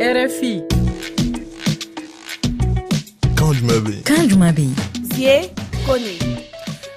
RFI. Kan jumɛn bɛ yen? Kan jumɛn bɛ yen? Zie koni.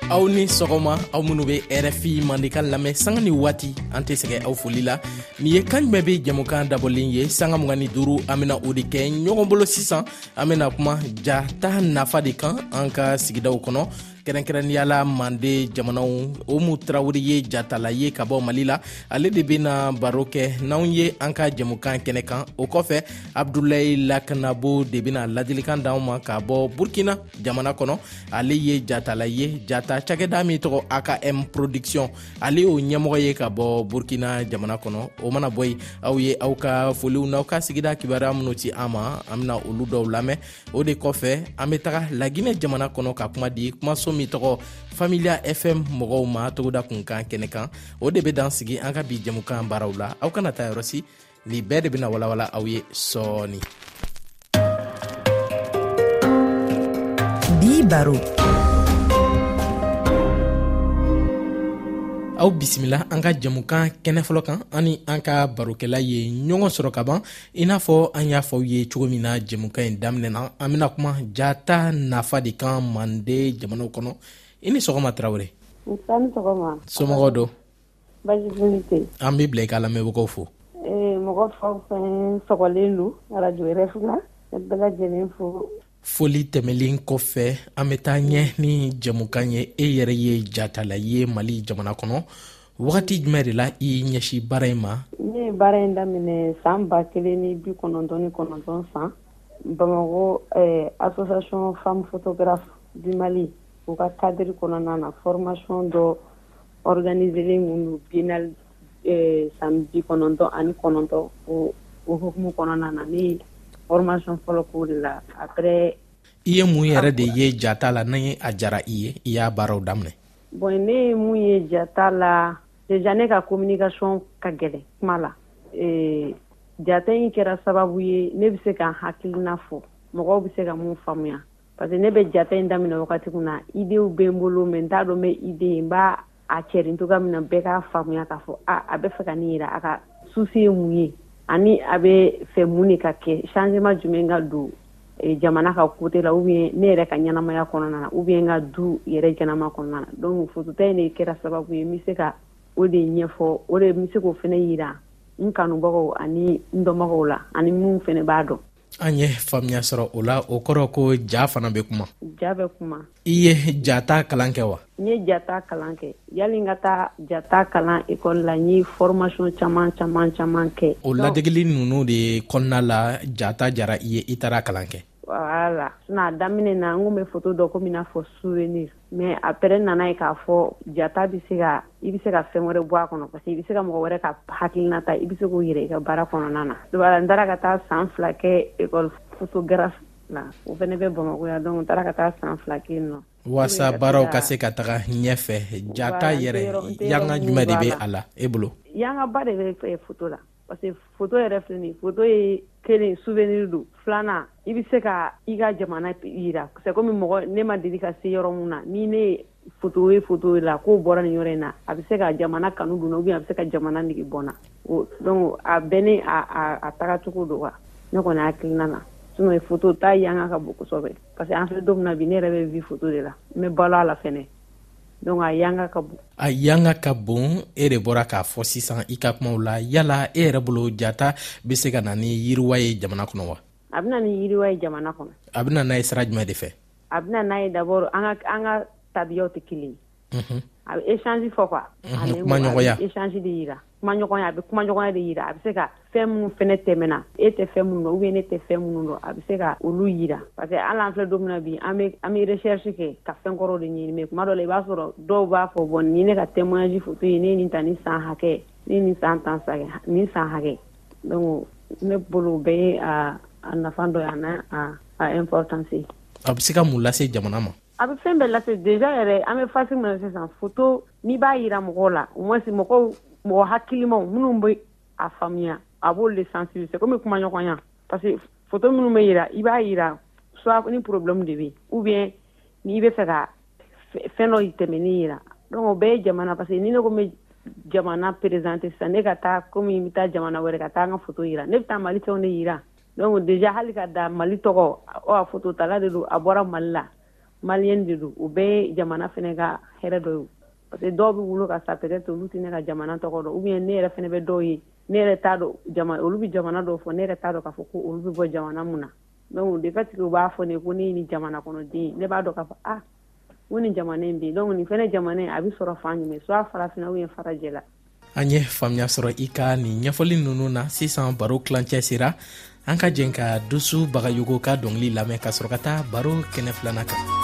aw ni sɔgɔma aw minnu bɛ rfi mandika lamɛn sanga ni waati an tɛ sɛgɛ aw foli la nin ye kan jumɛn bɛ jɛmukan dabɔlen ye sanga mugan ni duuru an bena o de kɛ ɲɔgɔn bolo sisan an bena kuma ja ta nafa de kan an ka sigidaw kɔnɔ kɛrɛnkɛrɛnnenya la manden jamanaw omu tarawele ye jatala ye ka bɔ mali la ale de bɛna baro kɛ n'anw ye an ka jɛmukan kɛnɛ kan o kɔfɛ abdulayi lakanabo de bɛna ladilikan d'anw ma ka bɔ burkina jamana kɔnɔ ale ye jatala ye jata cakɛda min tɔgɔ akm production ale y'o ɲɛmɔgɔ ye ka bɔ burkina jamana kɔnɔ o mana bɔ yen aw ye aw ka foliw n'aw ka sigida kibaruya minnu ci an ma an bɛna olu dɔw lamɛn o de kɔfɛ an be taga laginɛ jamana kɔnɔ ka kuma di kumaso min tɔgɔ familia fm mɔgɔw ma togoda kun kan kɛnɛ kan o de be dan sigi an ka bi jɛmukan baaraw la aw kana ta yɔrɔsi nin bɛɛ de bena walawala aw ye sɔɔni bi baro aw bisimila an ka jɛmukan kɛnɛ fɔlɔ kan an ni an ka barokɛla ye ɲɔgɔn sɔrɔ ka ban i n'a fɔ an y'a fɔ aw ye cogo min na jɛmukan in daminɛ na an bɛna kuma jata nafa de kan mande jamanaw kɔnɔ i ni sɔgɔma tarawele somɔgɔw don an bɛ bila i ka lamɛnbagaw fo mɔgɔ faw fɛn sɔgɔlen don arajo yɛrɛ fila bɛɛ lajɛlen fo foli tɛmɛlen kɔfɛ an bɛ taa ɲɛ ni jɛmukan ye e yɛrɛ ye jatala ye mali jamana kɔnɔ wagati jumɛn de la i ɲɛsi baara in ma ne ye baara in daminɛ san ba kelen ni bi kɔnɔntɔn ni kɔnɔntɔn san bamakɔ eh, association femme photographe du mali u ka kadiri kɔnɔna na formation dɔ organiselen minnu biennale san bi kɔnɔntɔn ani kɔnɔntɔn o hkumu kɔnɔna na ne yemason fɔlɔ ko de la a i ye mun yɛrɛ de ye jata la ni a diyara i ye i y'a baaraw daminɛ bɔn ne ye mun ye jata la deja ne ka kominili kasɔn ka gɛlɛn kuma la jata in kɛra sababu ye ne bɛ se ka hakilikiina fɔ mɔgɔw bɛ se ka mun faamuya pa que ne bɛ jata in daminɛ wagati na i denw bɛ n bolo mɛ n t'a dɔn bɛ i den n ba a cɛ cogoya min na bɛɛ k'a faamuya k'a fɔ a bɛ fɛ ka nin jira a ka susi ye mun ye ani a bɛ fɛ mun de ka kɛ sanjima jumɛn ka don jamana ka kote la u bɛ ne yɛrɛ ka ɲɛnamaya kɔnɔna na u bɛ ka du yɛrɛ jama kɔnɔna na don futa in de kɛra sababu ye bɛ se ka o de ɲɛfɔ o de bɛ se k' o fana jira n kanubagaw ani n dɔnbagaw la ani minnu fana b'a dɔn an ye faamuya sɔrɔ o la o kɔrɔ ko ja fana bɛ kuma ja bɛ kuma i ye jata kalan kɛ wa n ye jata kalan kɛ yali n ka taa jata kalan ekɔli la n ye fɔrmasiyɔn caman caman caman kɛ o ladegeli ninnu de kɔnɔna la jata jara i ye i taara kalan kɛ wala sinɔn a daminɛ na n kun bɛ foto dɔ komi i n'a fɔ suweniri mɛ a pere nana ye k'a fɔ jata bɛ se ka i bɛ se ka fɛn wɛrɛ bɔ a kɔnɔ parce que i bɛ se ka mɔgɔ wɛrɛ ka hakiina ta i bɛ se k'o yɛrɛ i ka baara kɔnɔna na dɔba n taara ka taa san fila kɛ ekɔ futu gɛrɛ la o fana bɛ bamakɔya dɔn taara ka taa san fila kɛ nɔ walasasa baaraw ka se ka taga ɲɛ fɛ jata yɛrɛ yanga jumɛn de bɛ a la e bolo yangaba de bɛ futu la parce que photo yɛrɛ filɛ nin photo ye kelen souvenir don filanan i bɛ se ka i ka jamana jira c'est comme mɔgɔ ne ma deli ka se yɔrɔ min na ni ne ye photo ye photo la k'o bɔra nin yɔrɔ in na a bɛ se ka jamana kanu don n na ou bien a bɛ se ka jamana nege bɔ n na o donc a bɛɛ ni a a tagacogo don quoi ne kɔni hakilina na sinon photo ta yanga ka bon kosɛbɛ parce que an filɛ don min na bi ne yɛrɛ bɛ vi photo de la n bɛ balo a la fɛnɛ donc a yanga ka bon a yanga ka bon e de bɔra k'a fɔ sisan i ka kumaw la yala e yɛrɛ bolo jata be se ka na ni yiriwa ye jamana kɔnɔ wa a bena ni yiriwa ye jamana kɔnɔ a bena n'a ye sira jumɛn de fɛ a bena n'a ye dabord an ka an ka tabiyaw tɛ kelen a be échange fɔ quoi kuma ɲɔgɔnya échange de yira kumaɲɔgɔnya a bɛ kumaɲɔgɔnya de jira a bɛ se ka fɛn minnu fana tɛmɛna e tɛ fɛn minnu dɔn ubiyɛn ne tɛ fɛn minnu dɔn a bɛ se ka olu jira parce que hali an filɛ don min na bi an bɛ recherche kɛ ka fɛn kɔrɔw de ɲini mais tuma dɔ la i b'a sɔrɔ dɔw b'a fɔ bon nin ye ne ka témoignage photo ye ne ye nin ta ni san hakɛ ne ye nin san tan nin san hakɛ donc ne bolo o bɛɛ ye a nafa dɔ ye a n'a a importance ye a bɛ se ka mun lase jamana ma a bɛ fɛn bɛɛ lase deja yɛrɛ an bɛ fasi minɛ sisan foto n'i b'a jira mɔgɔw la u masi mɔgɔw mɔgɔ hakilimaw minnu bɛ a faamuya a b'o le sansi se kɔmi bɛ kuma ɲɔgɔnya parce que foto minnu bɛ jira i b'a jira su ni porobimu de bɛ u bɛ n'i bɛ fɛ ka fɛn dɔ tɛmɛnen jira dɔnku bɛɛ ye jamana parce que ni ne ko bɛ jamana perezte sisan ne ka taa kɔmi bɛ taa jamana wɛrɛ ka taa an ka foto jira ne bɛ taa mali tɛ ne jira Dɔnku de hali ka da mali tɔgɔ a fototala de don a bɔra mali la mali de don u bɛ jamana fana ka hɛrɛ dɔ ye parce que dɔw bɛ wolo ka sapre to olu tɛ ne ka jamana tɔgɔ dɔn u ye ne yɛrɛ fana bɛ dɔw ye ne yɛrɛ t'a dɔn olu bɛ jamana dɔw fɔ ne yɛrɛ t'a dɔn k'a fɔ ko olu bɛ bɔ jamana min na de katigi u b'a fɔ ne ko ne ni jamana kɔnɔden ne b'a dɔn ka fɔ ko ni jamana in bɛ yen donc nin fana jamana in a bɛ sɔrɔ fan jumɛn soit farafinna ou bien farajɛ la an ye faamuya sɔrɔ i ka nin ɲɛfɔli ninnu na sisan baro tilancɛ sera an ka jɛn ka dusu bagayogo ka dɔngili lamɛn ka sɔrɔ ka taa baro kɛnɛ filana kan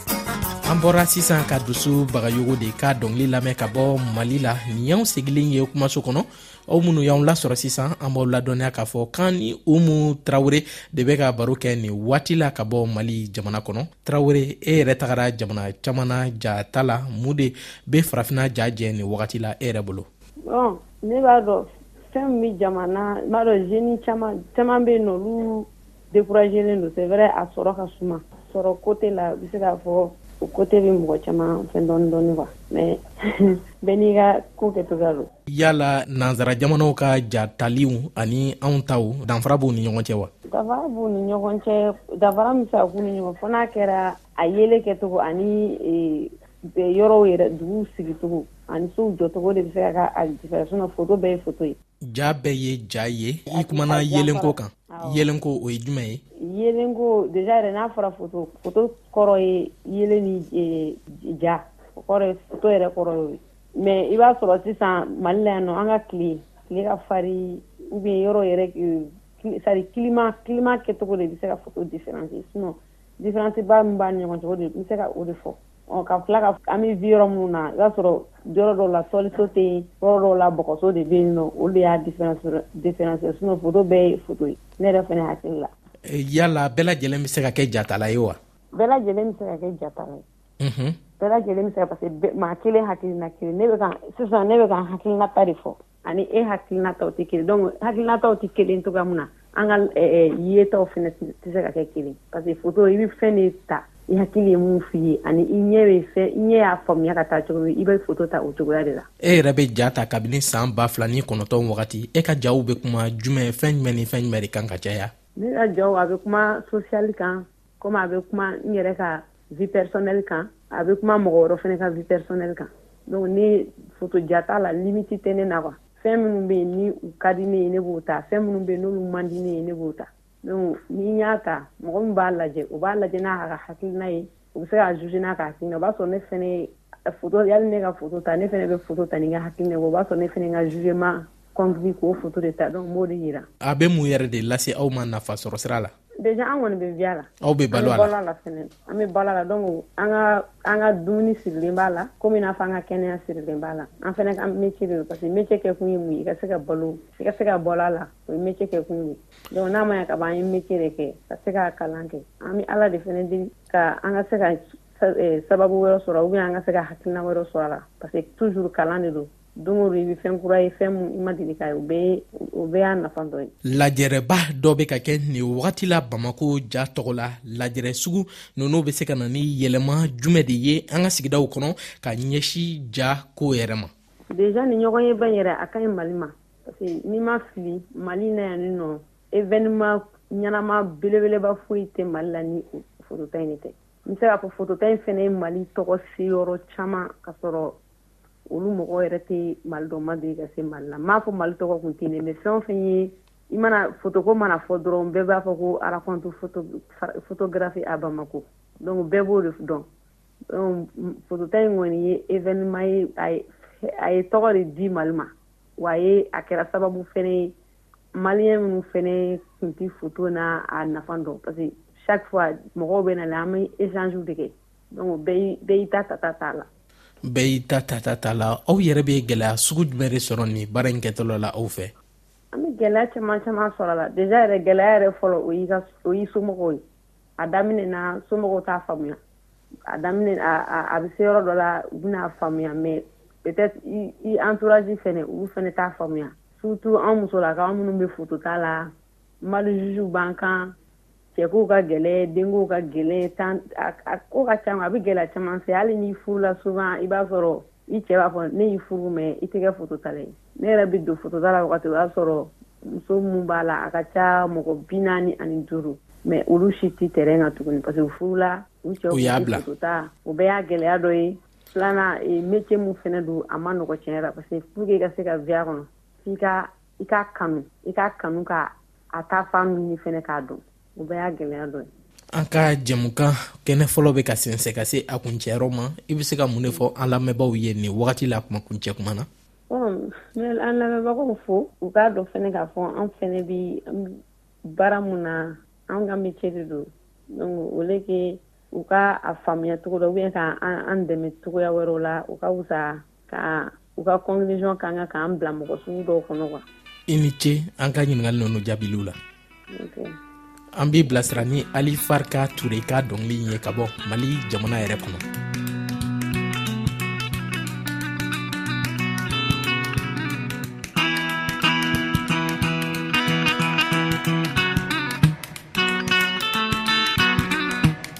an bɔra sisan ka dusu bagayogo de ka dɔngili lamɛn ka bɔ mali la nin y'anw sigilen ye kumaso kɔnɔ aw minnu y'anw lasɔrɔ sisan an b'aw ladɔnniya k'a fɔ kan ni umu tarawele de bɛ ka baro kɛ nin waati la ka bɔ mali jamana kɔnɔ tarawele e yɛrɛ tagara jamana caman na ja ta la mun de bɛ farafina ja jɛ nin wagati la e yɛrɛ bolo ne b'a dɔn fɛn min bɛ jamana b'a dɔn zeni caman caman bɛ yen nɔ olu Dekurajɛlen don sɛɛrɛ a sɔrɔ ka suma sɔrɔ kote la bɛ se k'a fɔ o kote bɛ mɔgɔ caman fɛn dɔn dɔn wa mɛ bɛɛ n'i ka ko kɛ to don yalala nansara jamana ka ja taliw ani anw ta danfara b'u ni ɲɔgɔn cɛ wa dafa b'u ni ɲɔgɔn cɛ dafara min u ni ɲɔgɔn fo n'a kɛra a yelen kɛcogo ani yɔrɔw yɛrɛ dugu sigicogo ani sow jɔcogo de bɛ se ka ka a jifasona foto bɛɛ ye foto ye ja bɛɛ ye ja ye i tumaumana yelenko kan yelenko o ye jumɛn ye yelenko deja yɛrɛ n'a fɔra foto foto kɔrɔ ye yelen ni eh, ja o kɔrɔ ye foto yɛrɛ kɔrɔ ye mais i b'a sɔrɔ sisan mali la yan nɔ an ka tile tile ka fari ou bien yɔrɔ yɛrɛ eh, sari climat climat kɛcogo de bɛ se ka foto différence sinon différence ba min b'a ni ɲɔgɔn cɛ o de n bɛ se ka o de fɔ Ɔ ka tila ka an bɛ bi yɔrɔ minnu na i y'a sɔrɔ yɔrɔ dɔw la sɔliso tɛ yen yɔrɔ dɔw la bɔgɔso de bɛ yen nɔ olu de y'a différence yɔrɔ différence ye sinon photo bɛɛ ye photo ye ne yɛrɛ fana hakili la. Yala bɛɛ lajɛlen bɛ se ka kɛ jatala ye wa? Bɛɛ lajɛlen bɛ se ka kɛ jatala ye. Unhun. Bɛɛ lajɛlen bɛ se ka parce que maa kelen hakilina kelen ne bɛ ka sisan ne bɛ ka n hakilinata de fɔ. ani e hakilinataw tɛ kelen donc hakilinataw tɛ kelen cogoya min na an ka eh, eh, yetaw fana tɛ se ka kɛ kelen parce que foto i bɛ fɛn de ta i hakili ye mun f'i ye ani i ɲɛ bɛ fɛn i ɲɛ y'a faamuya ka taa cogo min i bɛ foto ta o cogoya de la. e yɛrɛ bɛ ja ta kabini san ba fila ni kɔnɔntɔn wagati e ka jaw bɛ kuma jumɛn fɛn jumɛn ni fɛn jumɛn de kan ka caya. ne ka jaw a bɛ kuma sosiyali kan komi a bɛ kuma n yɛrɛ ka vie personnelle kan a bɛ kuma mɔgɔ wɛrɛ fana ka vie personnelle kan donc ne foto ja t'a la limite tɛ ne na quoi fɛn minnu bɛ yen ni u ka di ne ye ne b'o ta fɛn minnu bɛ yen n'olu man di ne ye ne b'o ta donc ni n y'a ta mɔgɔ min b'a lajɛ o b'a lajɛ n'a ka hakilina ye o bɛ se k'a juge n'a ka hakilina o b'a sɔrɔ ne fana foto yali ne ka foto ta ne fana bɛ foto ta ni n ka hakilina ye o b'a sɔrɔ ne fana ka jugement kɔntigi k'o foto de ta dɔn n b'o de jira a bɛ mun yɛrɛ de lase aw ma nafa sɔrɔ sira la deja an kɔni bɛ viya la aw bɛ balo a la la fɛnɛ an bɛ balo a la donc an ka an ka dumuni sirilen b'a la komi n'a fɔ an ka kɛnɛya sirilen b'a la an fɛnɛ ka métier de don parce que métier kɛ kun ye mun ye i ka se ka balo i ka se ka balo a la o ye métier kɛ kun ye donc n'a ma ya ka ban an ye métier de kɛ ka se ka kalan kɛ an bɛ ala de fɛnɛ deli ka an ka se ka sababu wɛrɛ sɔrɔ ou bien an ka se ka hakilina wɛrɛ sɔrɔ a la parce que toujours kalan de don don o don i bɛ fɛn kura ye fɛn min i ma deli k'a ye o bɛɛ ye o bɛɛ y'a nafa dɔ ye. lajɛrɛba dɔ bɛ ka kɛ nin wagati la bamakɔ ja tɔgɔ la lajɛrɛ sugu ninnu bɛ se ka na ni yɛlɛma jumɛn de ye an ka sigidaw kɔnɔ ka ɲɛsin ja ko yɛrɛ ma. déjà nin ɲɔgɔnyeba in yɛrɛ a ka ɲi mali ma parce que n'i ma fili mali na yan nin nɔ événement ɲɛnama belebeleba foyi tɛ mali la ni fotota in de tɛ n bɛ se k'a fɔ fotota in fana ye mali tɔgɔ se yɔrɔ caman ka sɔrɔ olu mɔgɔ yɛrɛ tɛ mali dɔn ma deli ka se mali la m'a fɔ mali tɔgɔ tun tɛ ne mɛ fɛn fɛn ye i mana fotoko mana fɔ dɔrɔn bɛɛ b'a fɔ ko araktu fotorafi a bamakɔ dɔnku bɛɛ b'o de dɔn fotota in kɔniɔni ye evinma ye a ye tɔgɔ de di mali ma wa a ye a kɛra sababu fana ye mali minnu fana tun tɛ foto na a nafa dɔn parce que safɔ mɔgɔw bɛ na an bɛ ezsiw dege bɛɛ ta tata t'a la bɛɛ y'i ta tata t'a la aw yɛrɛ bɛ gɛlɛya sugu jumɛn de sɔrɔ nin baara in kɛtɔla la aw fɛ an bɛ gɛlɛya caman caman sɔrɔ a la deja yɛrɛ gɛlɛya yɛrɛ fɔlɔ o y'i ka o y'i somɔgɔw ye a daminɛ na somɔgɔw t'a faamuya a daminɛ a bɛ se yɔrɔ dɔ la u bɛna faamuya mais peut-être i entourage fɛnɛ olu fɛnɛ t'a faamuya surtout an musolakaw minnu bɛ fotota la mali juges b'an kan cɛ ko ka gɛlɛn den ko ka gɛlɛn tan a ko ka ca a bɛ gɛlɛya caman fɛ hali n'i furula souvent i b'a sɔrɔ i cɛ b'a fɔ ne y'i furu mɛ i tɛ kɛ fototala ye ne yɛrɛ bɛ don fotota la wagati o y'a sɔrɔ muso min b'a la a ka ca mɔgɔ bi naani ani duuru mɛ olu si tɛ tɛrɛn kan tuguni parce que furula u cɛw u y'a bila fotota o bɛɛ y'a gɛlɛya dɔ ye filanan eh, métier min fana don a ma nɔgɔ tiɲɛ yɛrɛ parce que pour que i ka se ka viya kɔnɔ f'i ka i k'a kanu i k'a kanu ka a t'a fa ninnu fana k'a dɔn o bɛɛ y'a gɛlɛya dɔ ye an ka jɛmukan kɛnɛ fɔlɔ bɛ ka sensɛ ka se a kuncɛyɔrɔ ma i bɛ se ka mun de fɔ an lamɛnbaaw ye nin wagati la kuma kuncɛ kuma na an lamɛnbagaw fo u k'a dɔn fɛnɛ k'a fɔ an fɛnɛ bi baara mun na an ka metier de don donc au lieu que u ka a faamuya cogo dɔ ou bien ka an dɛmɛ cogoya wɛrɛw la u ka wusa ka u ka kɔnɔnz ka kan k'an bila mɔgɔ sugu dɔw kɔnɔ wa i ni ce an ka ɲininkali nɔnɔ jaabiw la an b'i bilasira ni ali farika ture ka dɔnkili ye ka bɔ mali jamana yɛrɛ kɔnɔ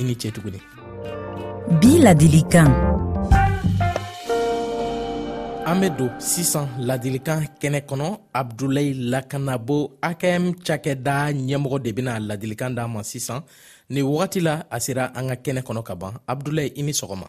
i ni ce tuguni bi ladilikan an bɛ don sisan ladilikan kɛnɛ kɔnɔ abdulayi lakanabo akm cakɛda ɲɛmɔgɔ de bɛna ladilikan d'an ma sisan ni wagati la a sera an ka kɛnɛ kɔnɔ ka ban abdulayi i ni sɔgɔma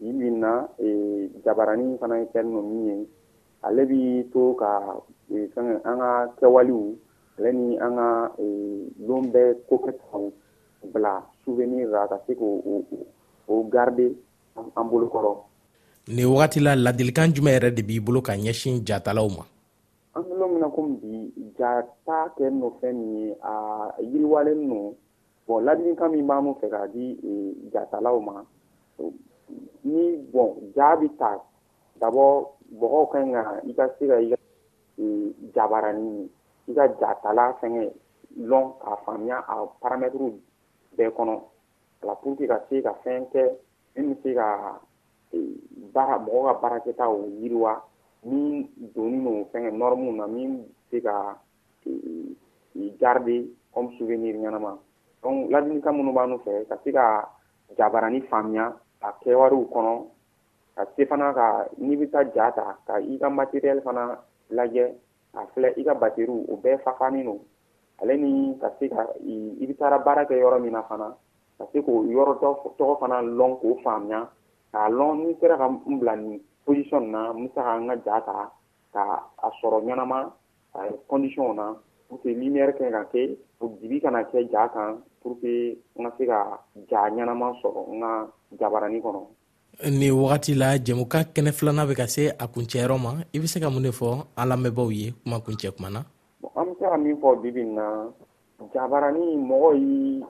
bi bi in na jabaranin fana ye fɛn nɔ min ye ale bɛ to ka fɛn an ka kɛwalew ale ni an ka don bɛɛ ko kɛtaw bila souvenir la ka se k'o garder an bolokɔrɔ nin wagati la ladilikan jumɛn yɛrɛ de b'i bolo ka ɲɛsin jatalaw ma an bɛ don min na komi bi jata kɛlen don fɛn min ye a yiriwalen don Bon ladilikan min b'an fɛ k'a di jatalaw ma ni bɔn jaa bɛ ta dabɔ mɔgɔw ka kan kan i ka se ka i jabara ni i ka jatala fɛngɛ dɔn k'a faamuya a paramɛuru bɛɛ kɔnɔ ka pur que ka se ka fɛn kɛ e bɛ se ka baara mɔgɔw ka baarakɛta o yiriwa min don o fɛn nɔrɔmu na min bɛ se ka i garde comme souvenir ɲɛnama donc ladilikan minnu b'a nu fɛ ka se ka jabarani faamuya a kɛwariw kɔnɔ ka se fana ka n'i bɛ taa ja ta ka i ka matériel fana lajɛ a filɛ i ka bateriw o bɛɛ fafanen don ale ni ka se ka i bɛ taara baara kɛ yɔrɔ min na fana ka se k'o yɔrɔ tɔgɔ fana lɔn k'o faamuya k'a lɔn n'i sera ka n bila nin position na n bɛ se ka n ka ja ta ka a sɔrɔ ɲɛnama a ye condition na pour que lumière kɛ ka kɛ dibi kana kɛ ja kan pour que n ka se ka ja ɲɛnama sɔrɔ n ka jabarani kɔnɔ ni wagati la jɛmuka kɛnɛ filanan bɛ ka se a kuncɛyɔrɔ ma i bɛ se ka mun de fɔ an lamɛnbaaw ye kuma kuncɛ kuma na an bɛ se ka min fɔ bibi na jabarani mɔgɔ yi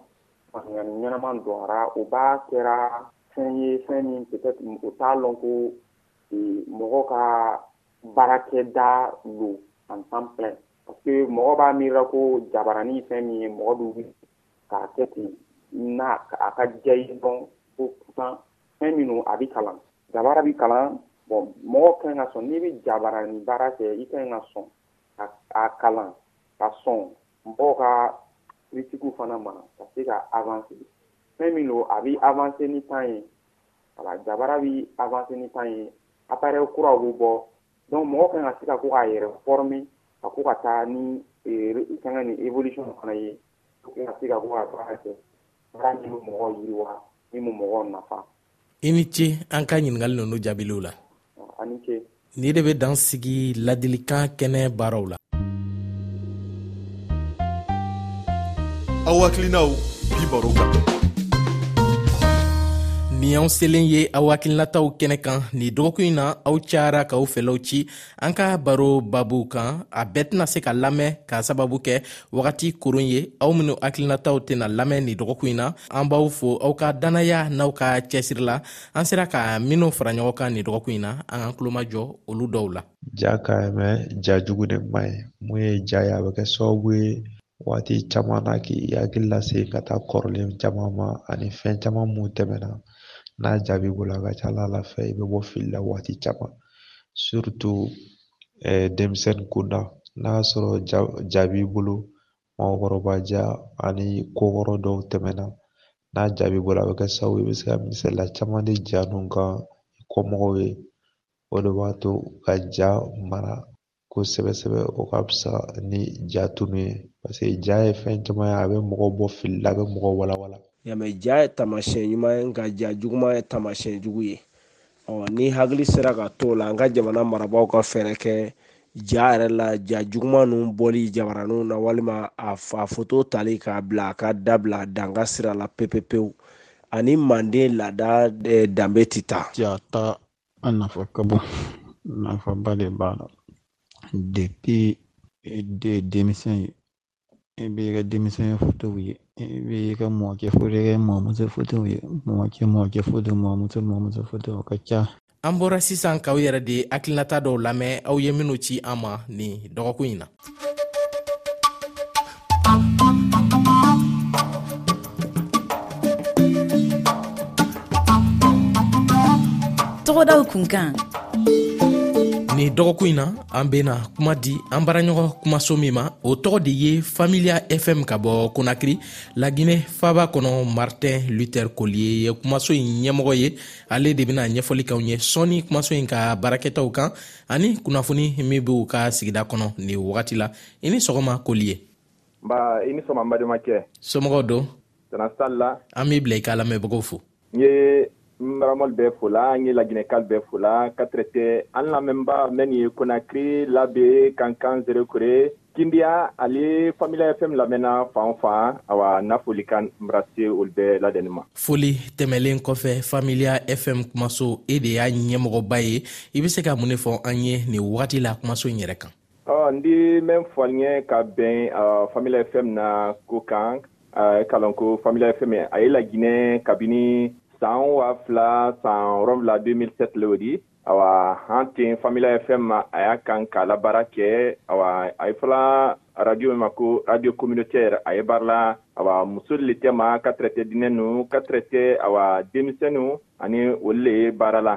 faamuyali ɲɛnama dɔnra o b'a kɛra fɛn ye fɛn min peut-être o t'a lɔn ko mɔgɔ ka baarakɛda don en temps plein parce que mɔgɔ b'a miirila ko jabarani ye fɛn min ye mɔgɔ bɛ wuli k'a kɛ ten n'a a ka diya i ye dɔrɔn ko pourtant fɛn min don a bɛ kalan jabara bɛ kalan bon mɔgɔ ka ɲi ka sɔn n'i bɛ jabarani baara kɛ i ka ɲi ka sɔn ka a kalan ka sɔn mɔgɔw ka critiques fana ma ka se ka avancer fɛn min don a bɛ avancer ni temps ye Voilà, Jabara bɛ avancer ni temps ye, appareil kuraw bɛ bɔ donc mɔgɔ ka kan ka se ka ko k'a yɛrɛ former ka ko ka taa ni fɛngɛ nin evolution nin fana ye pour que ka se ka ko ka baara kɛ, baara min bɛ mɔgɔw yiriwa min bɛ mɔgɔw nafa. I ni ce an ka ɲininkali ninnu jaabiliw la. nin de bɛ dan sigi ladilikan kɛnɛ baaraw la aw hakilinanw bi baro kan nin y'an selen ye aw hakilinataw kɛnɛ kan nin dɔgɔkun in na aw cayara k'aw fɛlaw ci an ka baro babuw kan a bɛɛ tɛna se ka lamɛn ka sababu kɛ wagati koron ye aw minnu hakilinataw tɛna lamɛn nin dɔgɔkun in na an b'aw fo aw ka dannaya n'aw ka cɛsiri la an sera ka minw fara ɲɔgɔn kan nin dɔgɔkun in na an k'an tulomajɔ olu dɔw la ja ka mɛ ja jugu de ma ye mun ye ja ye a bɛ kɛ sababu ye waati caman na k'i hakili lase ka taa kɔrɔlen caman ma ani fɛn caman mun tɛmɛna n'a jaabi bolo a ka ca ala la fɛ i bɛ bɔ fili la waati caman surutu eh, denmisɛnnin kunda n'a y'a sɔrɔ jaabi bolo mɔgɔkɔrɔba ja ani kokɔrɔ dɔw tɛmɛna n'a jaabi bɔra a bɛ kɛ sababu ye i bɛ se ka misaliya caman di ja nun kan i kɔmɔgɔw ye o de b'a to ka ja mara kosɛbɛ sɛbɛ o ka fisa ni ja tunu ye paseke ja ye fɛn caman ye a bɛ mɔgɔ bɔ fili la a bɛ mɔgɔ walawala yamɛ ja ye tamasiyɛn ɲuman ye nka ja juguman ye tamasiyɛn jugu ye ni hakili sera ka to la an ka jamana marabaaw ka fɛɛrɛ kɛ ja yɛrɛ la ja juguman ninnu bɔli jabaraniw na walima a fa foto tali k'a bila a ka dabila dan ka sira la pepepewu ani manden laada eh, danbe ti ta ja ta a nafa ka bon nafaba de b'a la depuis eh, denmisɛn ye i b'i ka denmisɛnya fotow ye i b'i ka mɔkɛ foto kɛ mɔmuso fotow ye mɔkɛ mɔkɛ foto mɔmuso mɔmuso foto o ka ca an bɔra sisan k'aw yɛrɛ de hakilinata dɔw lamɛn aw ye minnu ci an ma nin dɔgɔkun in na tɔgɔdaw kunkan nin dɔgɔkun in na an bena kuma di an baaraɲɔgɔn kumaso min ma o tɔgɔ de ye familia fm ka bɔ konakiri lagine faba kɔnɔ martin luther kolie ye kumaso in ɲɛmɔgɔ ye ale de bena ɲɛfɔli kɛw ye sɔɔni kumaso in ka baarakɛtaw kan ani kunnafoni min b'u ka sigida kɔnɔ nin wagati la i ni sɔgɔma kolie nba i ni sɔgɔma n bademakɛ somɔgɔw don tana sali la an b'i bila i ka lamɛnbagaw fo n ye maramɔli bɛɛ fola n ye laginɛkal bɛɛ fola katrɛtɛ an lamɛnba mɛ nin ye konakiri labe kankan zerekore kindiya ale famila fm lamɛnna fan fan awa n na foli kan nbrase olu bɛɛ ladɛnni ma foli tɛmɛlen kɔfɛ familia fm kumaso e de y'a ɲɛmɔgɔba ye i bɛ se ka mun de fɔ an ye nin wagati la kumaso in yɛrɛ kan N di bɛ fɔɲɛ ka bɛn fa ye fɛn na ko kan ka ko fa ye fɛn min a ye laginɛ kabini san waa fila sanwula den miti tile de ayiwa an tɛ fa ye fɛn ma a y'a kan ka la baara kɛ a ye fɔra arajo ma ko arajo com tɛ a ye baara la a muso de tɛ ma kate diinɛ ninnu kate a denmisɛnnin ani o baara la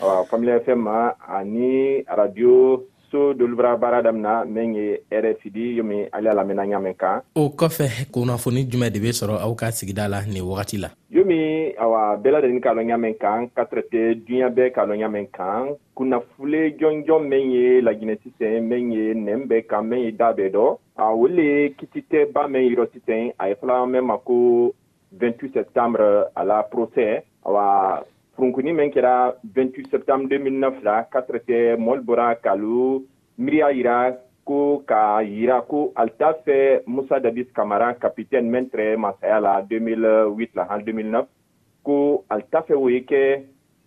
Awa Family FM ma ani radio so dolibara baara damina min ye RFID yomi ale a lamɛnna ɲamɛ kan. O kɔfɛ kunnafoni jumɛn de bɛ sɔrɔ aw ka sigida la nin wagati la? Yomi awa bɛɛ ladonni k'a lɔn ɲamɛ kan katrɛte duɲa bɛɛ k'a lɔn ɲamɛ kan kunnafule jɔnjɔn min ye lajinɛ sisɛ min ye nɛn bɛɛ kan min ye da bɛɛ dɔ a wele kititɛ ba min yirɔ sisɛ a ye fɔla mɛ ma ko 28 septembre à la procès awa furunkuni min kɛra 28 septembre 2009 la katre tɛ mɔli bɔra kalu miiriya yira ko ka yira ko alita fɛ musa dabis kamara kapitɛni min tɛrɛ masaya la 2008 la han 2009 ko alita fɛ o ye kɛ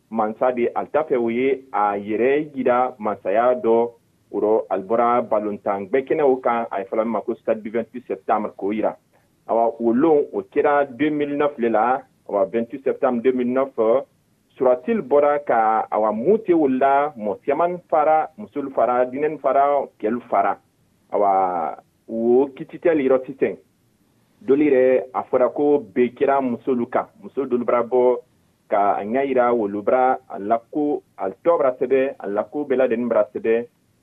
mansa de alita fɛ o ye a yɛrɛ yira masaya dɔ oro albora balontan gbɛkɛnɛw kan a ye fɔla min ma ko stade du 28 septembre k'o yira awa o lon o kɛra 2009 le la awa 28 septembre 2009 suratil bɔra ka awa mute o la mɔ siyaman fara musul fara dinɛn fara kɛl fara awa wo kititɛl yɔrɔ titɛn doli yɛrɛ a fɔra ko be kɛra musolu kan muso dolubara bɔ ka a ɲa yira wolubara a lako a tɔbara sɛbɛ a lako bɛɛ ladennin bara sɛbɛ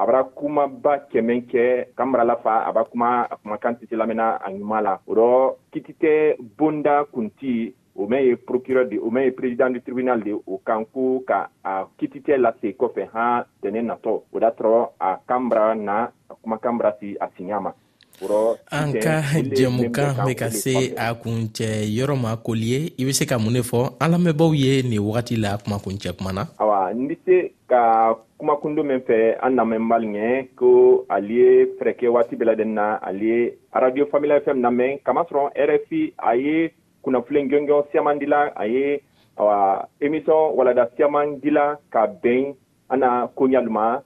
a bara kumaba cɛmɛn kɛ ka marala fa a ba kuma a kumakan titi lamina a ɲuman la o rɔ kitite bonda kunti o mɛ ye procureur de o mɛ ye président du tribunal de o kan ko ka a kititɛ lase kɔfɛ han tɛnɛ natɔ o da tɔrɔ a kan bara na a kumakan bara si a siɲa ma an ka jɛmukan bɛ ka se a kuncɛ yɔrɔ ma koliye i bɛ se ka mun de fɔ an lamɛnbaaw ye nin wagati la kumakuncɛ kuma na awa n bɛ se ka kumakundo min fɛ an lamɛnbali ɲɛ ko ali ye fɛrɛkɛ waati bɛɛ lajɛlen na ali ye arajo famila fɛn lamɛn kamasɔrɔ rfi a ye kunnafilen jɔnjɔn siyaman dila a ye awa emisɔn walada siyaman dila ka bɛn an na ko ɲalima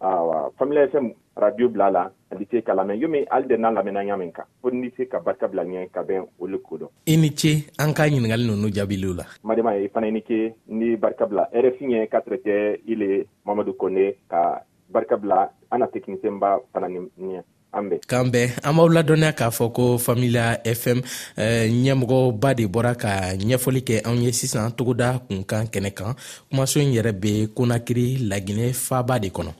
awa familia fm radio bila la ali se ka lamɛn yomi ali de n'a lamɛnna ɲa min kan fo ni se ka barika bila ɲɛ ka bɛn olu ko dɔn i ni ce an ka ɲiningɛli nunu jaabiliw la madema ye fana i ni ce ni barika bila rfi ɲɛ ka tɛrɛtɛ ile mamadu kone ka barika bila ana tekinisenba fana ni ɲɛ k'an bɛn an b'aw ladɔnniya k'a fɔ ko familia fm eh, ɲɛmɔgɔba de bɔra ka ɲɛfɔli kɛ anw ye sisan togoda kunkan kɛnɛ kan kumaso in yɛrɛ bɛ konakiri laginɛ faaba de kɔnɔ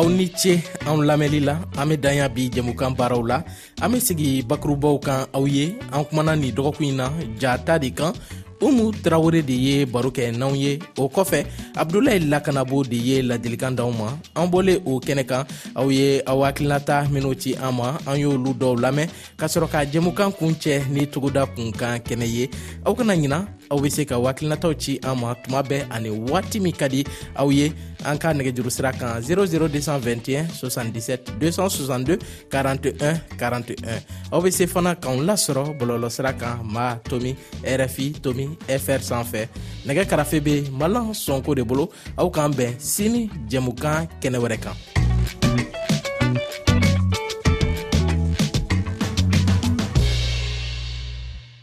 aw ni ce anw lamɛnli la an bɛ danya bi jɛmukan baaraw la an be sigi bakurubaw kan aw ye an kumana nin dɔgɔkun ɲi na jata de kan umu tarawure de ye baro kɛ n'anw ye o kɔfɛ abdulayi lakanabo de ye ladilikan d'anw ma an bɔle o kɛnɛ kan aw ye aw hakilinata minw ci an ma an y'olu dɔw lamɛn ka sɔrɔ ka jɛmukan kun cɛ ni togoda kunkan kɛnɛ ye aw kana ɲina aw be se ka wakilinataw ci an ma tuma bɛɛ ani waati min ka di aw ye an ka nɛgɛjuru sira kan 00221 77 262 41 41 aw bɛ se fana k'anw lasɔrɔ bɔlɔlɔsira kan ma tomi rfi tomi fr sanfɛ nɛgɛ karafe bɛ malan sɔnko de bolo aw k'an bɛn sini jɛmukan kɛnɛ wɛrɛ kan